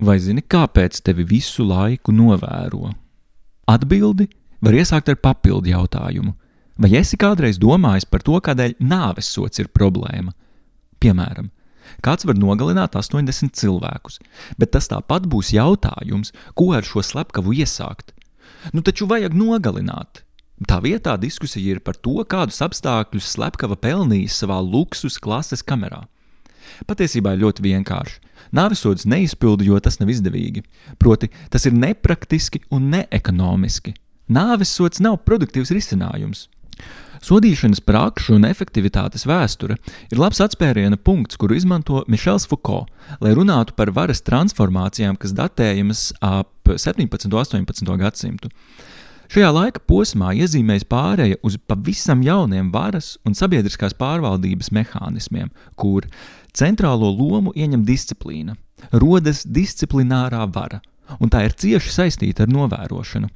Vai zini, kāpēc tevi visu laiku novēro? Atbildi var iesākt ar papildu jautājumu. Vai esi kādreiz domājis par to, kādēļ nāves sots ir problēma? Piemēram, kāds var nogalināt 80 cilvēkus, bet tas tāpat būs jautājums, ko ar šo slepkavu iesākt. Nu taču vajag nogalināt. Tā vietā diskusija ir par to, kādus apstākļus slepkava pelnījis savā luksus klases kamerā. Patiesībā ļoti vienkārši. Nāvisods neizpildu, jo tas nav izdevīgi. Proti, tas ir nepraktiski un neekonomiski. Nāvisods nav produktīvs risinājums. Sodīšanas prakšu un efektivitātes vēsture ir labs atspēriena punkts, kuru izmanto Mišels Foucault, lai runātu par varas transformācijām, kas datējamas ap 17. un 18. gadsimtu. Šajā laika posmā iezīmējas pāreja uz pavisam jauniem varas un sabiedriskās pārvaldības mehānismiem, kur centrālo lomu ieņem disciplīna, rodas disciplinārā vara, un tā ir cieši saistīta ar novērošanu.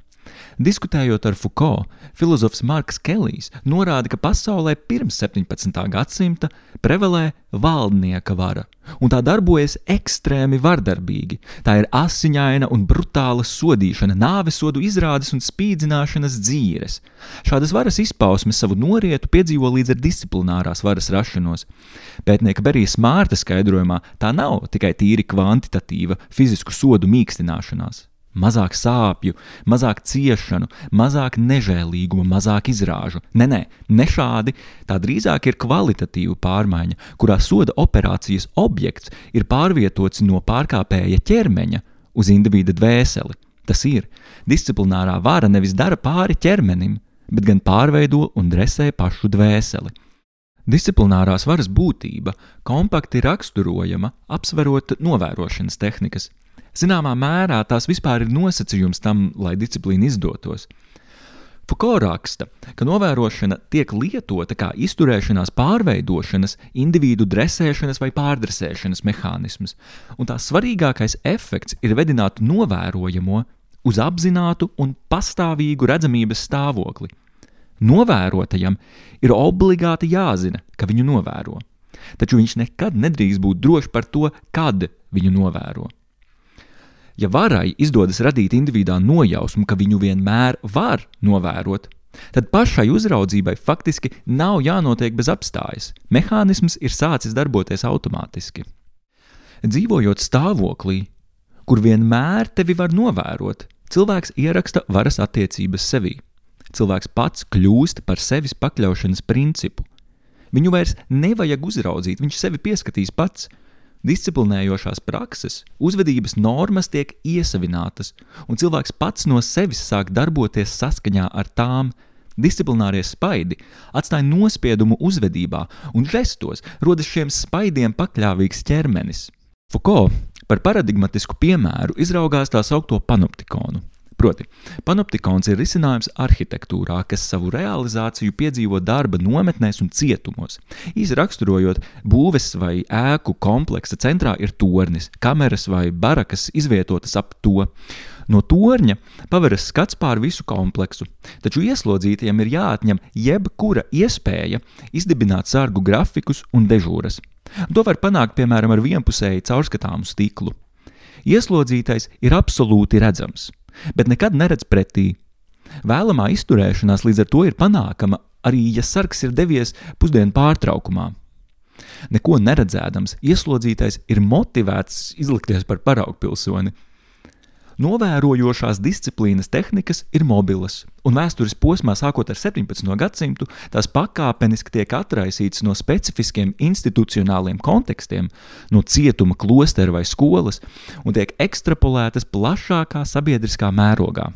Diskutējot ar Foucault, filozofs Marks Kelijs norāda, ka pasaulē pirms 17. gadsimta prevalē valdnieka vara, un tā darbojas ekstrēmi vardarbīgi. Tā ir asiņaina un brutāla sodīšana, nāvesodu izrādes un spīdzināšanas dzīves. Šādas varas izpausmes savu norietu piedzīvo līdz ar disciplinārās varas rašanos. Pētnieka Berijas Mārta skaidrojumā tā nav tikai tīri kvantitatīva fizisku sodu mīkstināšanās mazāk sāpju, mazāk ciešanu, mazāk nežēlīguma, mazāk izrāžu. Nē, nē, ne šādi. Tā drīzāk ir kvalitatīva pārmaiņa, kurā soda operācijas objekts ir pārvietots no pārkāpēja ķermeņa uz individa dvēseli. Tas ir, disciplinārā vara nevis dara pāri ķermenim, bet gan pārveido un dresē pašu dvēseli. Disciplinārās varas būtība kompakti raksturojama, apsverot novērošanas tehnikas, Zināmā mērā tās vispār ir nosacījums tam, lai disciplīna izdotos. Foucault raksta, ka novērošana tiek lietota kā izturēšanās pārveidošanas, individu dresēšanas vai pārdresēšanas mehānisms, un tās svarīgākais efekts ir vedināt novērojamo uz apzinātu un pastāvīgu redzamības stāvokli. Novērotajam ir obligāti jāzina, ka viņu novēro, taču viņš nekad nedrīkst būt drošs par to, kad viņu novēro. Ja varai izdodas radīt individuā nojausmu, ka viņu vienmēr var novērot, tad pašai uzraudzībai faktiski nav jānotiek bez apstājas. Mehānisms ir sācis darboties automātiski. Dzīvojot stāvoklī, kur vienmēr tevi var novērot, cilvēks ieraksta varas attiecības sevī. Cilvēks pats kļūst par sevis pakļaušanas principu. Viņu vairs nevajag uzraudzīt, viņš sevi pieskatīs pats disciplinējošās prakses, uzvedības normas tiek iesavinātas, un cilvēks pats no sevis sāk darboties saskaņā ar tām. Disciplinārie spaidi atstāja nospiedumu uzvedībā, un žestos rodas šiem spaidiem pakļāvīgs ķermenis. Foucault par paradigmatisku piemēru izraugās tā saucamo panoptikonu. Proti, panoptikons ir risinājums arhitektūrā, kas savu realizāciju piedzīvo darba nometnēs un cietumos. Īsi raksturojot, būves vai ēku kompleksa centrā ir tornis, kameras vai barakas izvietotas ap to. No torņa paveras skats pār visu kompleksu, taču ieslodzītiem ir jāatņem jebkura iespēja izdibināt sargu grafikus un dežūras. To var panākt piemēram ar vienpusēju caurskatāmu stiklu. Ieslodzītais ir absolūti redzams bet nekad neredz pretī. Vēlamā izturēšanās līdz ar to ir panākama arī, ja sargs ir devies pusdienu pārtraukumā. Neko neredzēdams, ieslodzītais ir motivēts izlikties par paraugu pilsoni, Novērojošās disciplīnas tehnikas ir mobilas, un vēstures posmā, sākot ar 17. gadsimtu, tās pakāpeniski tiek atraisītas no specifiskiem institucionāliem kontekstiem, no cietuma, klostera vai skolas, un tiek ekstrapolētas plašākā sabiedriskā mērogā.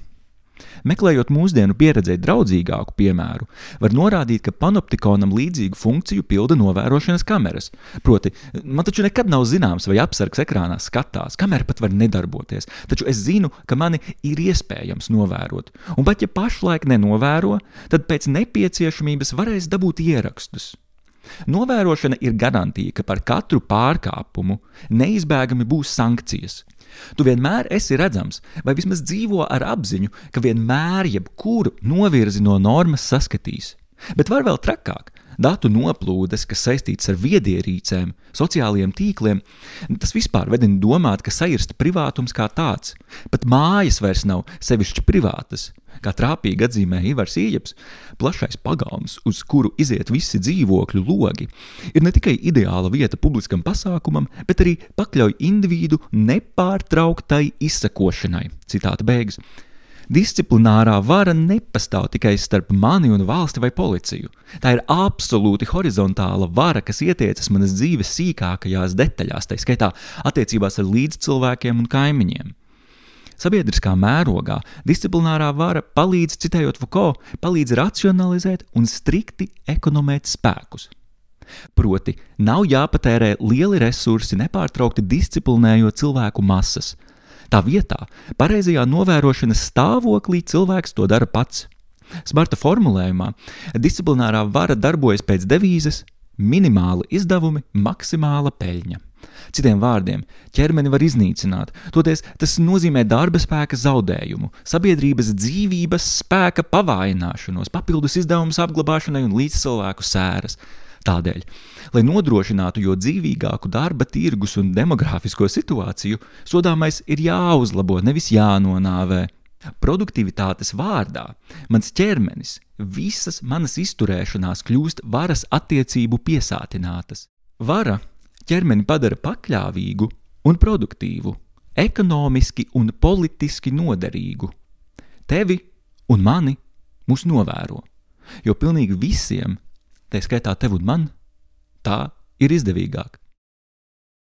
Meklējot mūsdienu pieredzē draudzīgāku piemēru, var norādīt, ka panoptikonam līdzīgu funkciju pilda novērošanas kameras. Proti, man taču nekad nav zināms, vai apsargs ekrānā skatās, kamera pat var nedarboties, taču es zinu, ka mani ir iespējams novērot. Un pat ja pašlaik nenovēro, tad pēc nepieciešamības varēs dabūt ierakstus. Novērošana ir garantija, ka par katru pārkāpumu neizbēgami būs sankcijas, Tu vienmēr esi redzams, vai vismaz dzīvo ar apziņu, ka vienmēr jebkuru novirzi no normas saskatīs. Bet var vēl trakāk. Datu noplūdes, kas saistītas ar viedierīcēm, sociālajiem tīkliem, tas vispār vedina domāt, ka sairsta privātums kā tāds. Pat mājas vairs nav sevišķi privātas. Kā trāpīgi atzīmē Ivars Ieps, plašais pagalms, uz kuru iziet visi dzīvokļu logi, ir ne tikai ideāla vieta publiskam pasākumam, bet arī pakļauj individu nepārtrauktai izsakošanai. Citāta beigas. Disciplinārā vara nepastāv tikai starp mani un valsti vai policiju. Tā ir absolūti horizontāla vara, kas ietiecas manas dzīves sīkākajās detaļās, tā skaitā attiecībās ar līdzcilvēkiem un kaimiņiem. Sabiedriskā mērogā disciplinārā vara palīdz, citējot Foucault, palīdz racionalizēt un strikti ekonomēt spēkus. Proti, nav jāpatērē lieli resursi nepārtraukti disciplinējot cilvēku masas, Tā vietā, pareizajā novērošanas stāvoklī cilvēks to dara pats. Smarta formulējumā disciplinārā vara darbojas pēc devīzes minimāli izdevumi, maksimāla peļņa. Citiem vārdiem, ķermeni var iznīcināt, toties tas nozīmē darba spēka zaudējumu, sabiedrības dzīvības spēka pavājināšanos, papildus izdevumus apglabāšanai un līdzcilvēku sēras. Tādēļ, lai nodrošinātu jo dzīvīgāku darba tirgus un demogrāfisko situāciju, sodāmais ir jāuzlabo, nevis jānonāvē. Produktivitātes vārdā mans ķermenis, visas manas izturēšanās kļūst varas attiecību piesātinātas. Vara ķermeni padara pakļāvīgu un produktīvu, ekonomiski un politiski noderīgu. Tevi un mani mūs novēro, jo pilnīgi visiem tā skaitā tev un man, tā ir izdevīgāk.